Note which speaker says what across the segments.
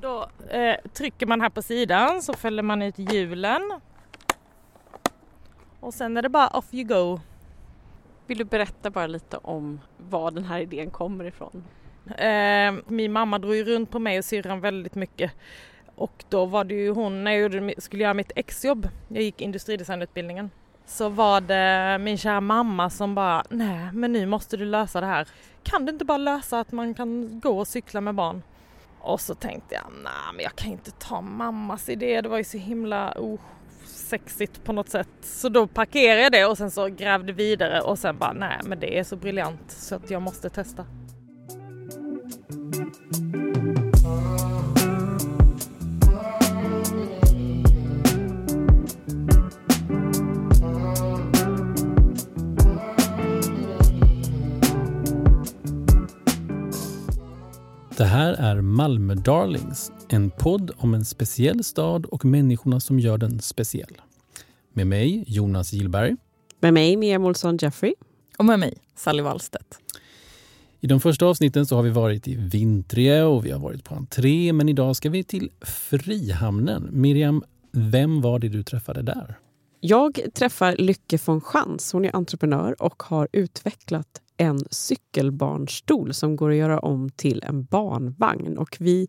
Speaker 1: Då eh, trycker man här på sidan så fäller man ut hjulen. Och sen är det bara off you go.
Speaker 2: Vill du berätta bara lite om var den här idén kommer ifrån?
Speaker 1: Eh, min mamma drog ju runt på mig och syrran väldigt mycket. Och då var det ju hon, när jag skulle göra mitt exjobb, jag gick industridesignutbildningen, så var det min kära mamma som bara, nej men nu måste du lösa det här. Kan du inte bara lösa att man kan gå och cykla med barn? Och så tänkte jag, nej men jag kan inte ta mammas idé, det var ju så himla osexigt på något sätt. Så då parkerade jag det och sen så grävde vidare och sen bara, nej men det är så briljant så att jag måste testa.
Speaker 3: Är Malmö Darlings, en podd om en speciell stad och människorna som gör den speciell. Med mig, Jonas Gillberg.
Speaker 2: Med mig, Mia Olsson Jeffrey.
Speaker 4: Och med mig, Sally Wallstedt.
Speaker 3: I de första avsnitten så har vi varit i Vintrie och vi har varit på entré, men idag ska vi till Frihamnen. Miriam, vem var det du träffade där?
Speaker 2: Jag träffar Lycke von Schantz. Hon är entreprenör och har utvecklat en cykelbarnstol som går att göra om till en barnvagn. Och vi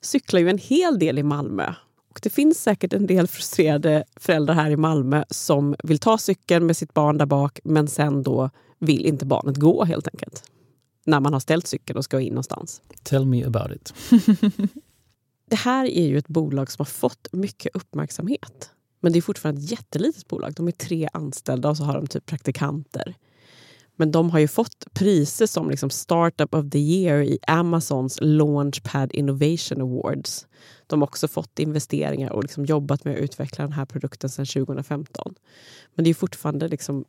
Speaker 2: cyklar ju en hel del i Malmö. Och det finns säkert en del frustrerade föräldrar här i Malmö som vill ta cykeln med sitt barn där bak men sen då vill inte barnet gå helt enkelt. När man har ställt cykeln och ska in någonstans.
Speaker 3: Tell me about it.
Speaker 2: det här är ju ett bolag som har fått mycket uppmärksamhet. Men det är fortfarande ett jättelitet bolag. De är tre anställda och så har de typ praktikanter. Men de har ju fått priser som liksom Startup of the year i Amazons Launchpad Innovation Awards. De har också fått investeringar och liksom jobbat med att utveckla den här produkten sedan 2015. Men det är fortfarande liksom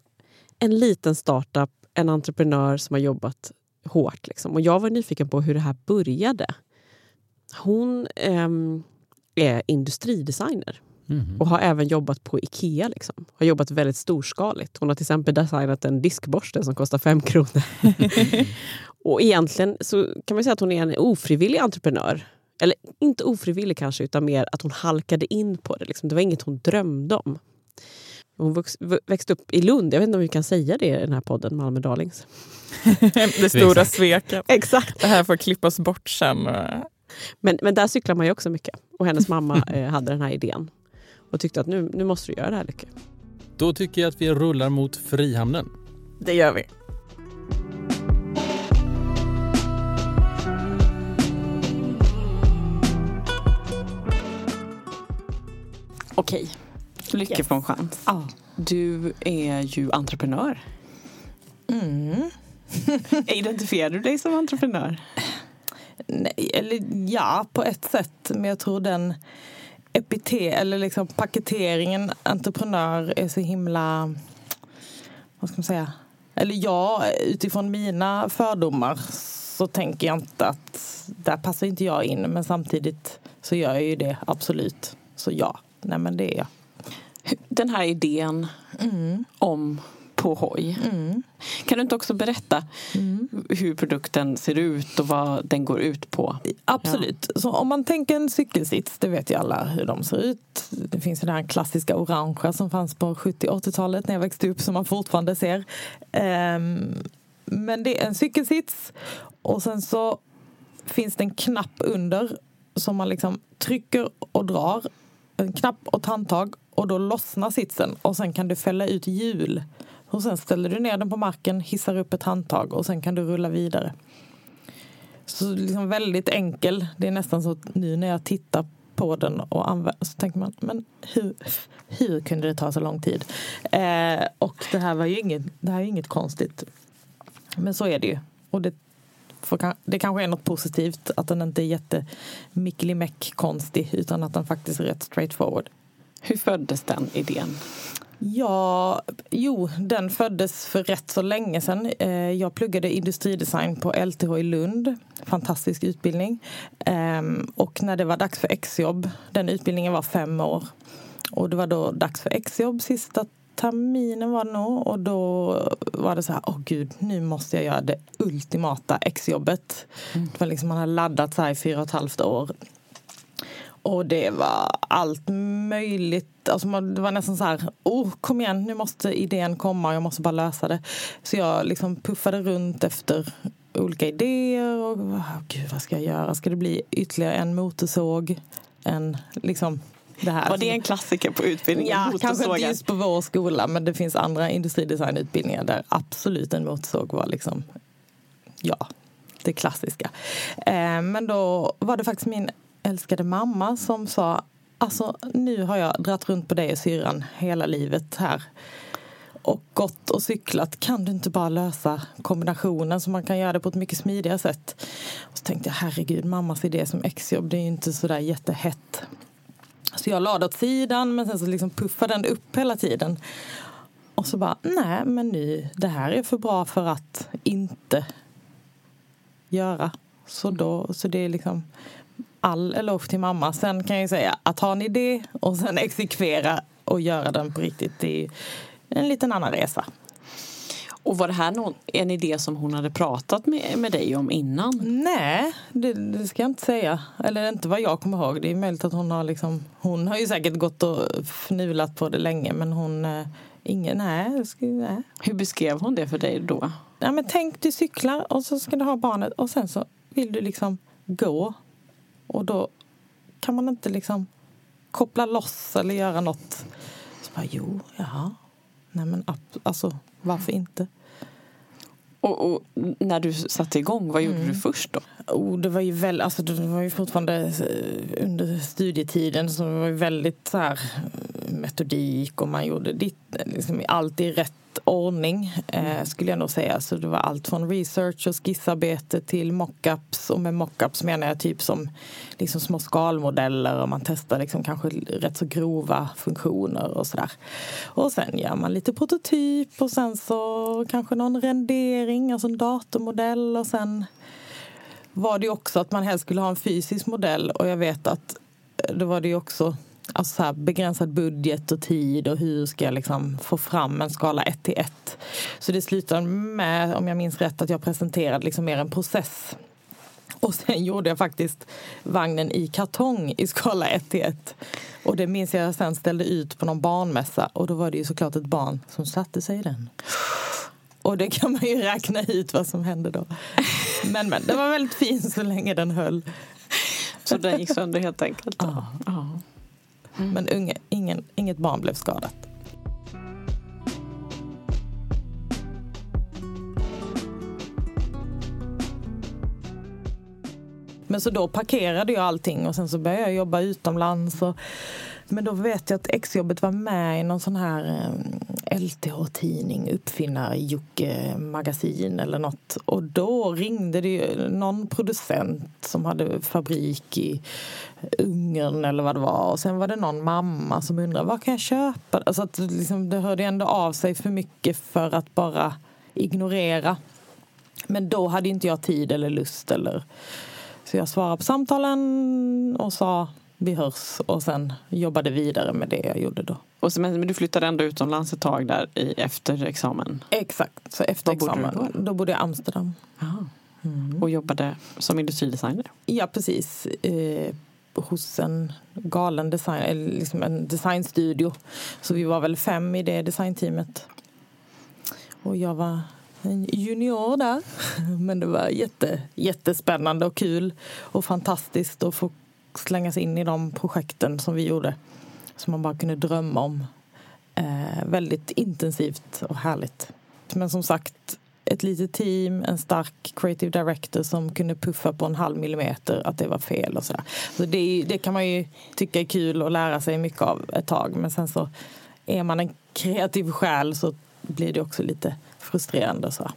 Speaker 2: en liten startup, en entreprenör som har jobbat hårt. Liksom. Och jag var nyfiken på hur det här började. Hon eh, är industridesigner Mm. Och har även jobbat på Ikea. Liksom. Har jobbat väldigt storskaligt. Hon har till exempel designat en diskborste som kostar fem kronor. och egentligen så kan man säga att hon är en ofrivillig entreprenör. Eller inte ofrivillig kanske, utan mer att hon halkade in på det. Liksom. Det var inget hon drömde om. Hon växte upp i Lund. Jag vet inte om vi kan säga det i den här podden, Malmö Darlings.
Speaker 4: det stora sveket.
Speaker 2: Exakt.
Speaker 4: Det här får klippas bort sen.
Speaker 2: Men, men där cyklar man ju också mycket. Och hennes mamma eh, hade den här idén och tyckte att nu, nu måste du göra det här Lykke.
Speaker 3: Då tycker jag att vi rullar mot Frihamnen.
Speaker 4: Det gör vi.
Speaker 2: Okej, Lycke yes. från Chans. Ah. Du är ju entreprenör.
Speaker 5: Mm.
Speaker 2: Identifierar du dig som entreprenör?
Speaker 5: Nej, eller ja, på ett sätt. Men jag tror den epite eller liksom paketeringen entreprenör är så himla, vad ska man säga, eller jag utifrån mina fördomar så tänker jag inte att där passar inte jag in men samtidigt så gör jag ju det absolut. Så ja, nej men det är jag.
Speaker 2: Den här idén mm. om på hoj. Mm. Kan du inte också berätta mm. hur produkten ser ut och vad den går ut på?
Speaker 5: Absolut. Ja. Så om man tänker en cykelsits, det vet ju alla hur de ser ut. Det finns ju den här klassiska orangea som fanns på 70-80-talet när jag växte upp som man fortfarande ser. Um, men det är en cykelsits och sen så finns det en knapp under som man liksom trycker och drar. En knapp och ett handtag och då lossnar sitsen och sen kan du fälla ut hjul och sen ställer du ner den på marken, hissar upp ett handtag och sen kan du rulla vidare. Så liksom väldigt enkel. Det är nästan så att nu när jag tittar på den och använder så tänker man, men hur, hur kunde det ta så lång tid? Eh, och det här var ju inget, det här är inget konstigt. Men så är det ju. Och det, för, det kanske är något positivt att den inte är jätte konstig utan att den faktiskt är rätt straightforward.
Speaker 2: Hur föddes den idén?
Speaker 5: Ja, jo, den föddes för rätt så länge sedan. Eh, jag pluggade industridesign på LTH i Lund. Fantastisk utbildning. Ehm, och när det var dags för exjobb, den utbildningen var fem år. Och det var då dags för exjobb sista terminen var det nog. Och då var det så här, åh oh, gud, nu måste jag göra det ultimata exjobbet. Mm. Det var liksom, man hade laddat så här i fyra och ett halvt år. Och det var allt möjligt. Alltså man, det var nästan så här, oh, kom igen, nu måste idén komma, jag måste bara lösa det. Så jag liksom puffade runt efter olika idéer. Och, oh, gud, vad ska jag göra? Ska det bli ytterligare en motorsåg? En, liksom, det här.
Speaker 6: Var det en klassiker på utbildningen?
Speaker 5: Ja, kanske inte just på vår skola, men det finns andra industridesignutbildningar där absolut en motorsåg var liksom, ja, det klassiska. Eh, men då var det faktiskt min älskade mamma som sa, alltså nu har jag dratt runt på dig och syrran hela livet här och gått och cyklat. Kan du inte bara lösa kombinationen så man kan göra det på ett mycket smidigare sätt? Och så tänkte jag, herregud, mammas idé som exjobb, det är ju inte sådär jättehett. Så jag la det åt sidan men sen så liksom puffade den upp hela tiden. Och så bara, nej men nu, det här är för bra för att inte göra. Så, då, så det är liksom all eloge till mamma. Sen kan jag säga att ha en idé och sen exekvera och göra den på riktigt, det är en liten annan resa.
Speaker 6: Och var det här någon, en idé som hon hade pratat med, med dig om innan?
Speaker 5: Nej, det, det ska jag inte säga. Eller inte vad jag kommer ihåg. Det är möjligt att hon har liksom, hon har ju säkert gått och fnulat på det länge men hon, eh, ingen, nej, ska, nej.
Speaker 6: Hur beskrev hon det för dig då?
Speaker 5: Ja, men tänk du cyklar och så ska du ha barnet och sen så vill du liksom gå. Och då kan man inte liksom koppla loss eller göra något. Så bara, jo, jaha. Nej men alltså, varför inte?
Speaker 6: Och, och när du satte igång, vad gjorde
Speaker 5: Mm.
Speaker 6: du först då?
Speaker 5: Oh, det var ju väl, alltså det var ju fortfarande eh, under studietiden så det var ju väldigt så här eh, metodik och man gjorde ditt, liksom, allt i rätt ordning eh, skulle jag nog säga. Så det var allt från research och skissarbete till mockups och med mockups menar jag typ som liksom små skalmodeller och man testar liksom kanske rätt så grova funktioner och sådär. Och sen gör man lite prototyp och sen så kanske någon rendering, alltså en datormodell och sen var det ju också att man helst skulle ha en fysisk modell och jag vet att eh, då var det ju också alltså så här, begränsad budget och tid och hur ska jag liksom få fram en skala 1 till 1. Så det slutade med, om jag minns rätt, att jag presenterade liksom mer en process. Och sen gjorde jag faktiskt vagnen i kartong i skala 1 till 1. Och det minns jag sen ställde ut på någon barnmässa och då var det ju såklart ett barn som satte sig i den. Och det kan man ju räkna ut vad som hände då. Men, men den var väldigt fin så länge den höll.
Speaker 6: Så den gick sönder helt enkelt?
Speaker 5: Ja.
Speaker 6: Mm.
Speaker 5: Men unge, ingen, inget barn blev skadat. Men så då parkerade jag allting och sen så började jag jobba utomlands. Och, men då vet jag att exjobbet var med i någon sån här eh, LTH-tidning, Uppfinnar-Jocke-magasin eller något. Och då ringde det ju någon producent som hade fabrik i Ungern eller vad det var. Och sen var det någon mamma som undrade vad kan jag köpa? Alltså att liksom, det hörde ändå av sig för mycket för att bara ignorera. Men då hade inte jag tid eller lust eller så jag svarade på samtalen och sa vi hörs och sen jobbade vidare med det jag gjorde då.
Speaker 6: Och så, men du flyttade ändå utomlands ett tag där i, efter examen?
Speaker 5: Exakt, så efter
Speaker 6: Var bodde
Speaker 5: examen
Speaker 6: då?
Speaker 5: då bodde jag i Amsterdam.
Speaker 6: Jaha. Och jobbade som industridesigner?
Speaker 5: Ja, precis. Eh, hos en galen design, eller liksom en designstudio. Så vi var väl fem i det designteamet. Och jag var en junior där. Men det var jätte, jättespännande och kul och fantastiskt att få slänga sig in i de projekten som vi gjorde. Som man bara kunde drömma om. Eh, väldigt intensivt och härligt. Men som sagt, ett litet team, en stark creative director som kunde puffa på en halv millimeter att det var fel och sådär. Så det, det kan man ju tycka är kul och lära sig mycket av ett tag. Men sen så är man en kreativ själ så blir det också lite frustrerande. Så.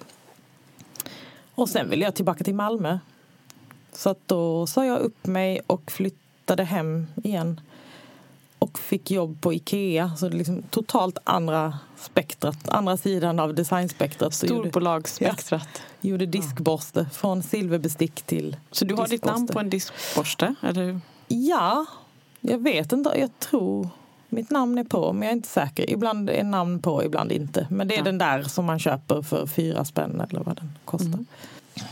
Speaker 5: Och sen ville jag tillbaka till Malmö. Så att då sa jag upp mig och flyttade hem igen. Och fick jobb på Ikea. Så det är liksom totalt andra spektrat, andra sidan av designspektrat.
Speaker 6: Storbolagsspektrat.
Speaker 5: gjorde diskborste från silverbestick till
Speaker 6: Så du har ditt
Speaker 5: diskborste.
Speaker 6: namn på en diskborste? Eller?
Speaker 5: Ja, jag vet inte. Jag tror mitt namn är på, men jag är inte säker. Ibland är namn på, ibland inte. Men det är
Speaker 6: Ja.
Speaker 5: den där som man köper för fyra spänn eller vad den kostar.
Speaker 6: Mm.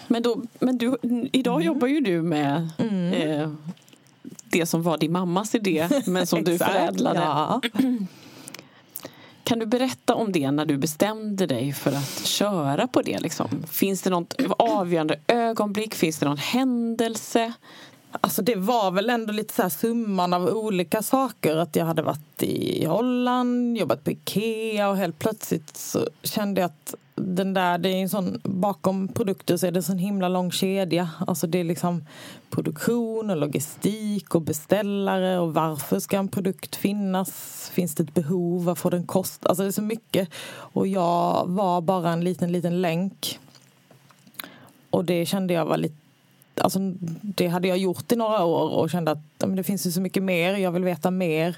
Speaker 6: Men, då, men du, idag jobbar ju du med
Speaker 5: Mm.
Speaker 6: eh, det som var din mammas idé men som du förädlade.
Speaker 5: Ja.
Speaker 6: Kan du berätta om det när du bestämde dig för att köra på det? Liksom? Finns det något avgörande ögonblick? Finns det någon händelse?
Speaker 5: Alltså det var väl ändå lite så här summan av olika saker. Att jag hade varit i Holland, jobbat på Ikea och helt plötsligt så kände jag att den där, det är en sån, bakom produkter så är det en sån himla lång kedja. Alltså det är liksom produktion och logistik och beställare och varför ska en produkt finnas? Finns det ett behov? Vad får den kosta? Alltså det är så mycket. Och jag var bara en liten, liten länk. Och det kände jag var lite Alltså, det hade jag gjort i några år och kände att men det finns ju så mycket mer, jag vill veta mer.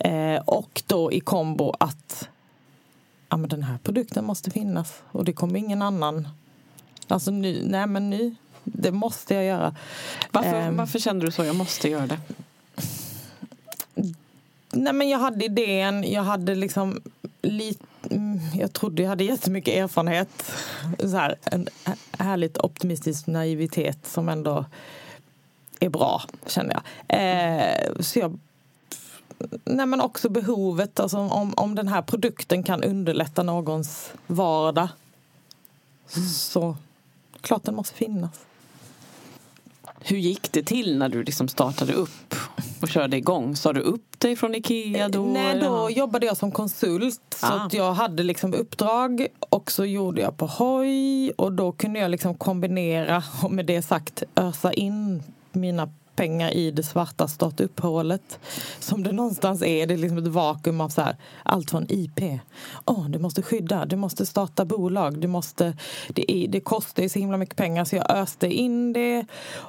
Speaker 5: Eh, och då i kombo att ja, men den här produkten måste finnas och det kommer ingen annan. Alltså nu, nej men nu, det måste jag göra.
Speaker 6: Varför,
Speaker 5: Ehm.
Speaker 6: varför kände du så? Jag måste göra det.
Speaker 5: Nej men jag hade idén, jag hade liksom lite, jag trodde jag hade jättemycket erfarenhet. Så här, en härligt optimistisk naivitet som ändå är bra, känner jag. Eh, så jag Nej men också behovet, alltså om, om den här produkten kan underlätta någons vardag så klart den måste finnas.
Speaker 6: Hur gick det till när du liksom startade upp och körde igång? Sa du upp dig från Ikea då?
Speaker 5: Nej,
Speaker 6: eller?
Speaker 5: då jobbade jag som konsult. Så
Speaker 6: Ah.
Speaker 5: jag hade liksom uppdrag och så gjorde jag på hoj och då kunde jag liksom kombinera och med det sagt ösa in mina pengar i det svarta startup-hålet. Som det någonstans är. Det är liksom ett vakuum av så här, allt från IP. Oh, du måste skydda, du måste starta bolag, du måste... Det, är, det kostar ju så himla mycket pengar så jag öste in det.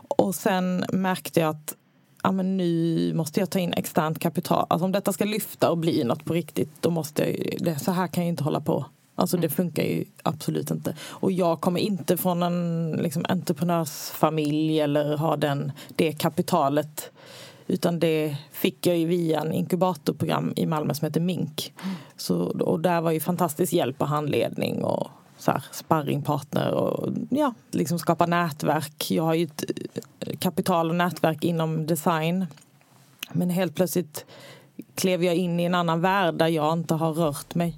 Speaker 5: Och sen märkte jag att ja, men nu måste jag ta in externt kapital. Alltså om detta ska lyfta och bli något på riktigt, då måste jag det, så här kan jag inte hålla på. Alltså det funkar ju absolut inte. Och jag kommer inte från en liksom, entreprenörsfamilj eller ha den, det kapitalet. Utan det fick jag ju via en inkubatorprogram i Malmö som heter Mink. Så, och där var ju fantastisk hjälp och handledning och så här, sparringpartner och ja, liksom skapa nätverk. Jag har ju ett eh, kapital och nätverk inom design. Men helt plötsligt klev jag in i en annan värld där jag inte har rört mig.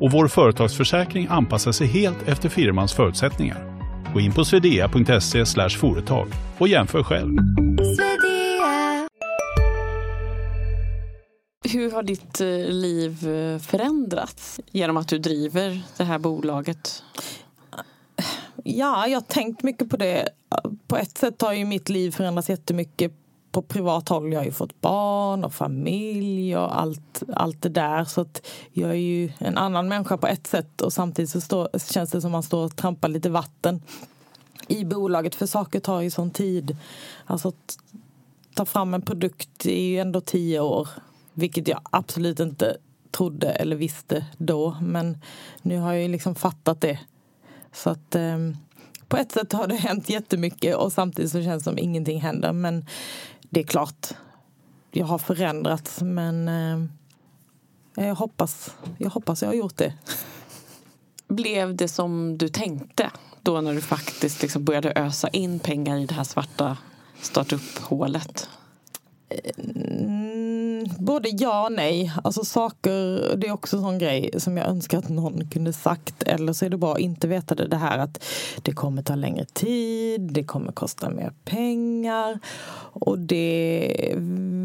Speaker 7: och vår företagsförsäkring anpassar sig helt efter firmans förutsättningar. Gå in på swedea.se företag och jämför själv.
Speaker 6: Hur har ditt eh, liv eh, förändrats genom att du driver det här bolaget?
Speaker 5: Ja, jag har tänkt mycket på det. På ett sätt har ju mitt liv förändrats jättemycket på privat håll. Jag har ju fått barn och familj och allt, allt det där. Så att jag är ju en annan människa på ett sätt och samtidigt så står, känns det som man står och trampar lite vatten i bolaget för saker tar ju sån tid. Alltså att ta fram en produkt är ju ändå tio år vilket jag absolut inte trodde eller visste då men nu har jag ju liksom fattat det. Så att eh, på ett sätt har det hänt jättemycket och samtidigt så känns det som ingenting händer men det är klart jag har förändrats men eh, jag, hoppas, jag hoppas jag har gjort det.
Speaker 6: Blev det som du tänkte då när du faktiskt liksom började ösa in pengar i det här svarta startup-hålet?
Speaker 5: Både ja och nej. Alltså saker, det är också en sån grej som jag önskar att någon kunde sagt. Eller så är det bra att inte veta det, det här att det kommer ta längre tid, det kommer kosta mer pengar. Och det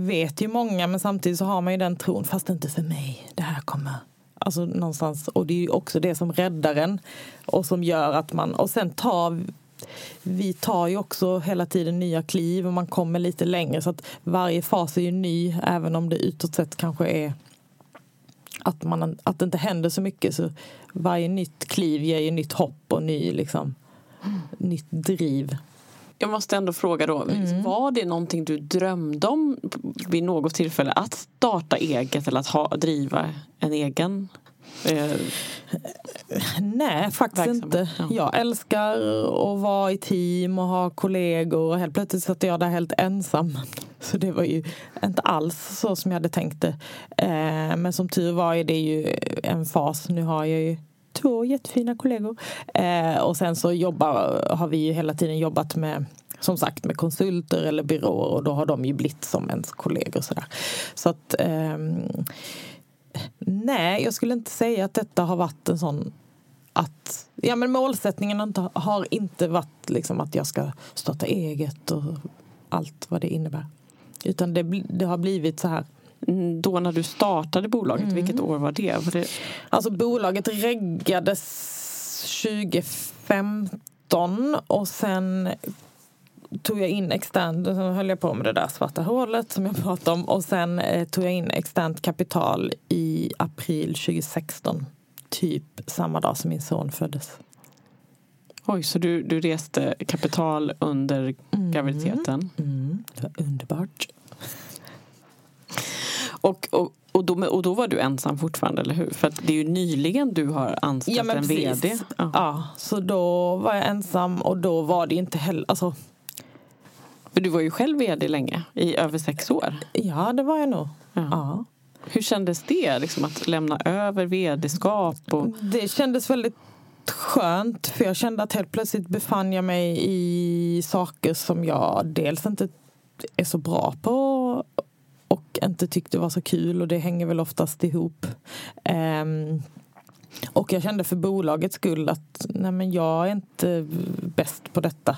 Speaker 5: vet ju många men samtidigt så har man ju den tron, fast inte för mig, det här kommer Alltså någonstans, och det är ju också det som räddar en och som gör att man, och sen tar vi tar ju också hela tiden nya kliv och man kommer lite längre så att varje fas är ju ny även om det utåt sett kanske är att, man, att det inte händer så mycket. Så varje nytt kliv ger ju nytt hopp och ny, liksom, nytt driv.
Speaker 6: Jag måste ändå fråga då,
Speaker 5: Mm.
Speaker 6: var det någonting du drömde om vid något tillfälle? Att starta eget eller att ha, driva en egen? Eh,
Speaker 5: Nej, faktiskt
Speaker 6: Verksamhet,
Speaker 5: inte.
Speaker 6: ja.
Speaker 5: Jag älskar att vara i team och ha kollegor. Och helt plötsligt satt jag där helt ensam. Så det var ju inte alls så som jag hade tänkt det. Eh, men som tur var är det ju en fas. Nu har jag ju två jättefina kollegor. Eh, och sen så jobbar, har vi ju hela tiden jobbat med som sagt med konsulter eller byråer och då har de ju blivit som ens kollegor. Så, där. så att ehm, Nej, jag skulle inte säga att detta har varit en sån att ja, men målsättningen har inte, varit liksom att jag ska starta eget och allt vad det innebär. Utan det, det har blivit så här.
Speaker 6: mm, då när du startade bolaget,
Speaker 5: Mm.
Speaker 6: vilket år var det? Var det
Speaker 5: Alltså bolaget reggades 2015 och sen tog jag in externt, sen höll jag på med det där svarta hålet som jag pratade om och sen eh, tog jag in externt kapital i april 2016. Typ samma dag som min son föddes.
Speaker 6: Oj, så du, du reste kapital under graviditeten?
Speaker 5: Mm, det var underbart.
Speaker 6: Och, och, och, då, och då var du ensam fortfarande, eller hur? För det är ju nyligen du har anställt
Speaker 5: Ja,
Speaker 6: en
Speaker 5: precis.
Speaker 6: vd. Ja.
Speaker 5: Ja, så då var jag ensam och då var det inte heller... Alltså,
Speaker 6: För du var ju själv vd länge, i över sex år.
Speaker 5: ja, det var jag nog.
Speaker 6: Ja.
Speaker 5: Ja.
Speaker 6: Hur kändes det, liksom, att lämna över vd-skap? Och...
Speaker 5: Det kändes väldigt skönt för jag kände att helt plötsligt befann jag mig i saker som jag dels inte är så bra på och inte tyckte var så kul och det hänger väl oftast ihop. Ehm, och jag kände för bolagets skull att nej men jag är inte bäst på detta.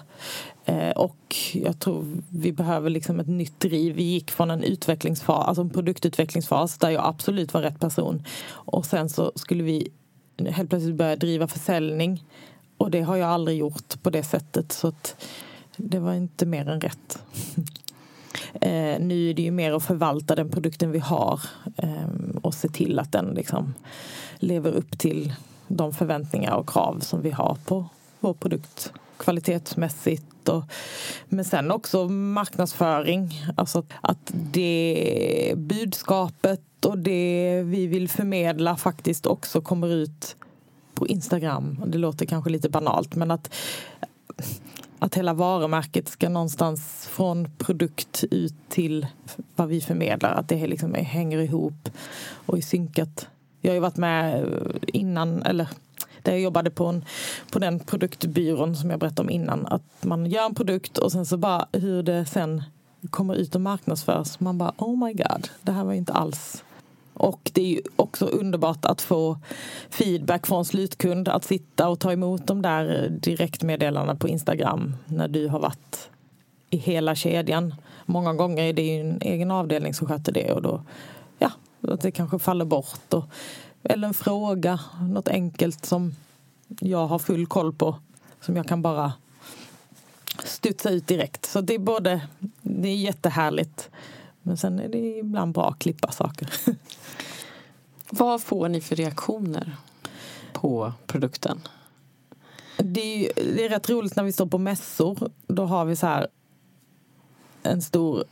Speaker 5: Eh, och jag tror vi behöver liksom ett nytt driv. Vi gick från en utvecklingsfas, alltså en produktutvecklingsfas där jag absolut var rätt person. Och sen så skulle vi helt plötsligt börja driva försäljning. Och det har jag aldrig gjort på det sättet. Så att det var inte mer än rätt. Eh, nu är det ju mer att förvalta den produkten vi har eh, och se till att den liksom lever upp till de förväntningar och krav som vi har på vår produkt kvalitetsmässigt. Och, men sen också marknadsföring. Alltså att det budskapet och det vi vill förmedla faktiskt också kommer ut på Instagram. Det låter kanske lite banalt men att att hela varumärket ska någonstans från produkt ut till vad vi förmedlar. Att det liksom hänger ihop och är synkat. Jag har ju varit med innan, eller där jag jobbade på, en, på den produktbyrån som jag berättade om innan. Att man gör en produkt och sen så bara hur det sen kommer ut och marknadsförs. Man bara oh my god, det här var ju inte alls och det är ju också underbart att få feedback från slutkund. Att sitta och ta emot de där direktmeddelandena på Instagram när du har varit i hela kedjan. Många gånger är det ju en egen avdelning som sköter det och då, ja, att det kanske faller bort. Och, eller en fråga, något enkelt som jag har full koll på. Som jag kan bara studsa ut direkt. Så det är både, det är jättehärligt. Men sen är det ibland bra att klippa saker.
Speaker 6: Vad får ni för reaktioner på produkten?
Speaker 5: Det är, det är rätt roligt när vi står på mässor. Då har vi så här en stor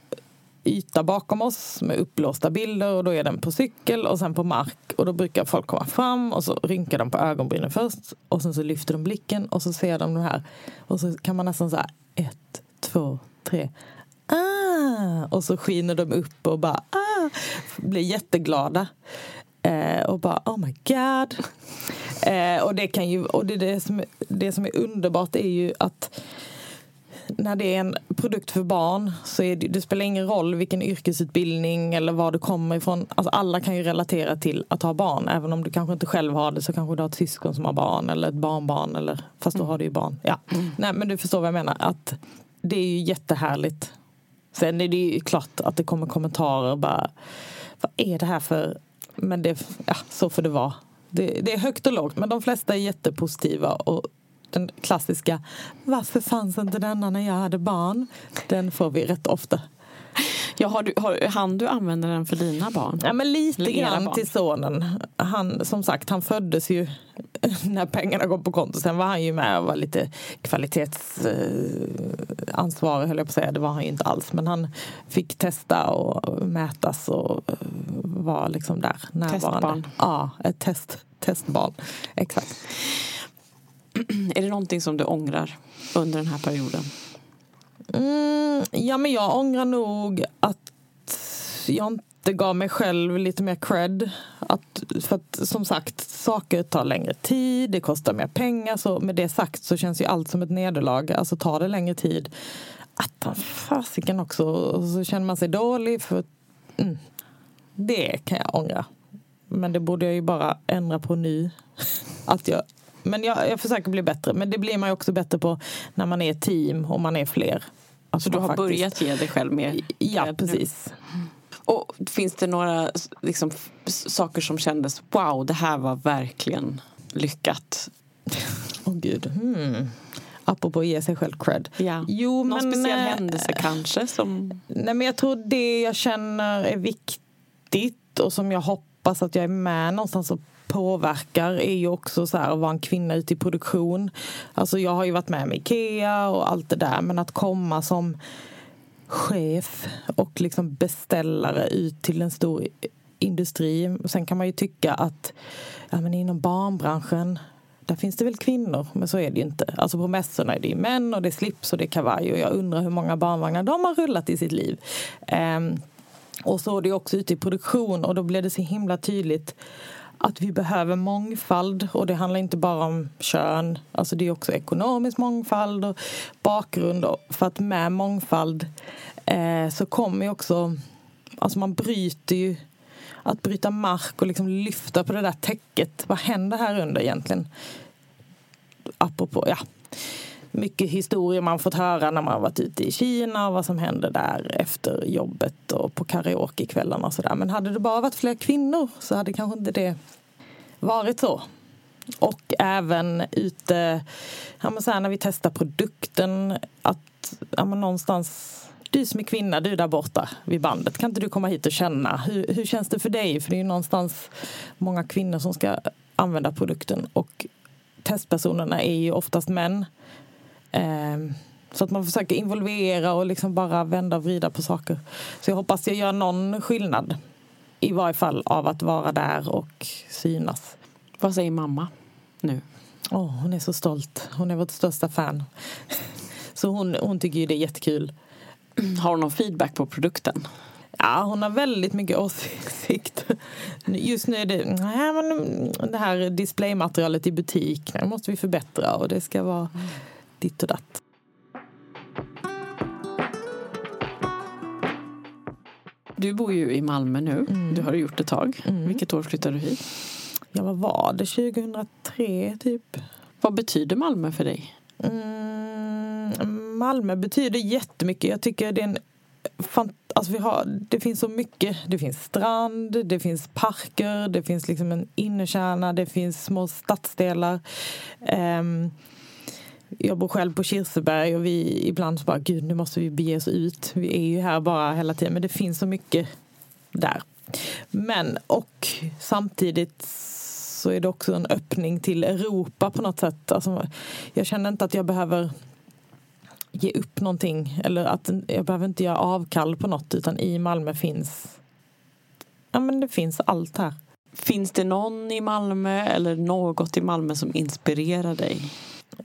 Speaker 5: yta bakom oss med uppblåsta bilder och då är den på cykel och sen på mark. Och då brukar folk komma fram och så rynkar de på ögonbrynen först och sen så lyfter de blicken och så ser de det här. Och så kan man nästan säga ett, två, tre. Ah! Och så skiner de upp och bara ah! blir jätteglada. Eh, och bara oh my god. Eh, och det kan ju, och det, det, som, det som är underbart är ju att när det är en produkt för barn så är det, det spelar ingen roll vilken yrkesutbildning eller var du kommer ifrån. Alltså alla kan ju relatera till att ha barn. Även om du kanske inte själv har det så kanske du har ett syskon som har barn eller ett barnbarn. Eller, fast då har du ju barn. Ja. Nej, men du förstår vad jag menar. Att det är ju jättehärligt. Sen är det ju klart att det kommer kommentarer bara vad är det här för... Men det, ja, så får det vara. Det, det är högt och lågt men de flesta är jättepositiva och den klassiska varför fanns inte denna när jag hade barn? Den får vi rätt ofta.
Speaker 6: Ja, har du, har, han du använder den för dina barn?
Speaker 5: Ja, men lite
Speaker 6: Eller
Speaker 5: grann till sonen. Han, som sagt, han föddes ju när pengarna kom på konto. Sen var han ju med och var lite kvalitetsansvarig, höll jag på att säga. Det var han ju inte alls. Men han fick testa och mätas och eh, var liksom där närvarande.
Speaker 6: Testbarn.
Speaker 5: Ja, ett test, testbarn. Exakt.
Speaker 6: Är det någonting som du ångrar under den här perioden?
Speaker 5: Mm, ja, men jag ångrar nog att jag inte gav mig själv lite mer cred. Att, för att som sagt, saker tar längre tid, det kostar mer pengar. Så med det sagt så känns ju allt som ett nederlag. Alltså tar det längre tid, attan fasiken också. Och så känner man sig dålig. för mm, Det kan jag ångra. Men det borde jag ju bara ändra på nu. Att jag, men jag, jag försöker bli bättre. Men det blir man ju också bättre på när man är team och man är fler. Alltså
Speaker 6: Så du har
Speaker 5: faktiskt-
Speaker 6: börjat ge dig själv mer
Speaker 5: Ja,
Speaker 6: cred nu?
Speaker 5: precis.
Speaker 6: Och finns det några liksom, saker som kändes wow, det här var verkligen lyckat?
Speaker 5: Åh gud. Hmm. Apropå att ge sig själv cred.
Speaker 6: Ja.
Speaker 5: Jo,
Speaker 6: Någon
Speaker 5: men,
Speaker 6: speciell
Speaker 5: eh,
Speaker 6: händelse kanske? Som...
Speaker 5: Nej, men jag tror det jag känner är viktigt och som jag hoppas att jag är med någonstans och påverkar är ju också så här att vara en kvinna ute i produktion. Alltså jag har ju varit med med Ikea och allt det där men att komma som chef och liksom beställare ut till en stor industri. Sen kan man ju tycka att ja, men inom barnbranschen där finns det väl kvinnor, men så är det ju inte. Alltså på mässorna är det ju män och det är slips och det är kavaj och jag undrar hur många barnvagnar de har rullat i sitt liv. Um, och så är det också ute i produktion och då blir det så himla tydligt att vi behöver mångfald och det handlar inte bara om kön. Alltså det är också ekonomisk mångfald och bakgrund. För att med mångfald eh, så kommer ju också, alltså man bryter ju att bryta mark och liksom lyfta på det där täcket. Vad händer här under egentligen? Apropå, ja. Mycket historier man fått höra när man varit ute i Kina och vad som händer där efter jobbet och på karaokekvällarna och sådär. Men hade det bara varit fler kvinnor så hade kanske inte det varit så. Och även ute, ja men så här, när vi testar produkten, att ja men någonstans du som är kvinna, du där borta vid bandet, kan inte du komma hit och känna? Hur, hur känns det för dig? För det är ju någonstans många kvinnor som ska använda produkten och testpersonerna är ju oftast män. Ehm, så att man försöker involvera och liksom bara vända och vrida på saker. Så jag hoppas jag gör någon skillnad. I varje fall av att vara där och synas.
Speaker 6: Vad säger mamma nu?
Speaker 5: Åh, hon är så stolt. Hon är vårt största fan. Så hon, hon tycker ju det är jättekul.
Speaker 6: Har hon någon feedback på produkten?
Speaker 5: Ja, hon har väldigt mycket åsikt. Just nu är det nej, men det här displaymaterialet i butik. Det måste vi förbättra och det ska vara ditt och datt.
Speaker 6: Du bor ju i Malmö nu.
Speaker 5: Mm.
Speaker 6: Du har gjort ett tag.
Speaker 5: Mm.
Speaker 6: Vilket år flyttade du hit?
Speaker 5: Ja, vad var det? 2003 typ.
Speaker 6: Vad betyder Malmö för dig?
Speaker 5: Mm, Malmö betyder jättemycket. Jag tycker det är en fan, alltså vi har, det finns så mycket. Det finns strand, det finns parker, det finns liksom en innerkärna, det finns små stadsdelar. Ehm, jag bor själv på Kirseberg och vi ibland så bara, gud nu måste vi bege oss ut. Vi är ju här bara hela tiden, men det finns så mycket där. Men och samtidigt så är det också en öppning till Europa på något sätt. Alltså, jag känner inte att jag behöver ge upp någonting eller att jag behöver inte göra avkall på något utan i Malmö finns ja men det finns allt här.
Speaker 6: Finns det någon i Malmö eller något i Malmö som inspirerar dig?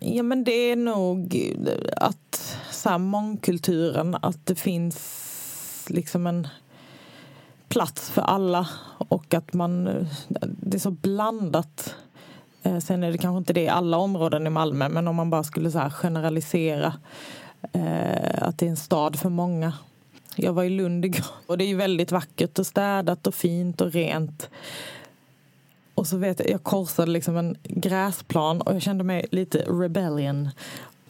Speaker 5: Ja men det är nog att så här, mångkulturen, att det finns liksom en plats för alla och att man, det är så blandat. Eh, sen är det kanske inte det i alla områden i Malmö men om man bara skulle så här generalisera eh, att det är en stad för många. Jag var i Lund igår och det är ju väldigt vackert och städat och fint och rent. Och så vet jag, jag korsade liksom en gräsplan och jag kände mig lite rebellion.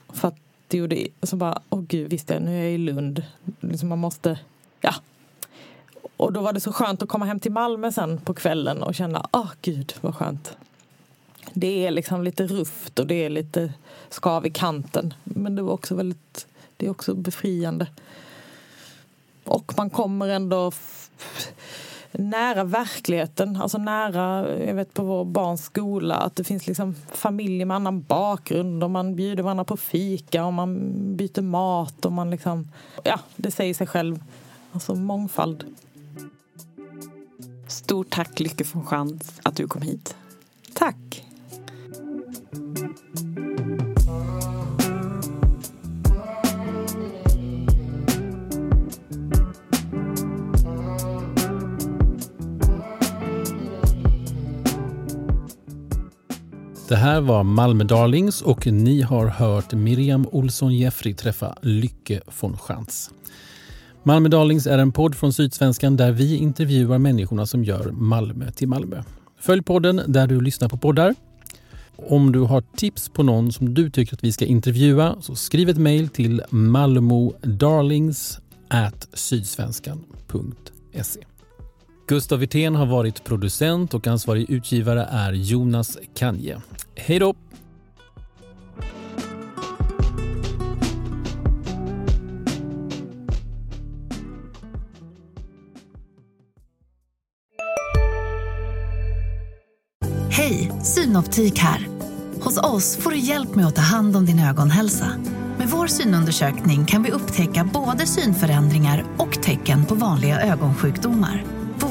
Speaker 5: För att det gjorde, så bara, åh gud, visst det, nu är jag i Lund. Liksom man måste, ja. Och då var det så skönt att komma hem till Malmö sen på kvällen och känna, åh gud vad skönt. Det är liksom lite rufft och det är lite skav i kanten. Men det var också väldigt, det är också befriande. och man kommer ändå nära verkligheten, alltså nära, jag vet på vår barns skola att det finns liksom familjer med annan bakgrund och man bjuder varandra på fika och man byter mat och man liksom, ja det säger sig själv. Alltså mångfald.
Speaker 6: Stort tack Lycke von Schantz att du kom hit.
Speaker 3: Här var Malmö Darlings och ni har hört Miriam Olsson Jeffrey träffa Lycke von Schantz. Malmö Darlings är en podd från Sydsvenskan där vi intervjuar människorna som gör Malmö till Malmö. Följ podden där du lyssnar på poddar. Om du har tips på någon som du tycker att vi ska intervjua så skriv ett mejl till malmodarlings@sydsvenskan.se. Gustav Wirtén har varit producent och ansvarig utgivare är Jonas Kanje. Hej då!
Speaker 8: Hej, Synoptik här. Hos oss får du hjälp med att ta hand om din ögonhälsa. Med vår synundersökning kan vi upptäcka både synförändringar och tecken på vanliga ögonsjukdomar.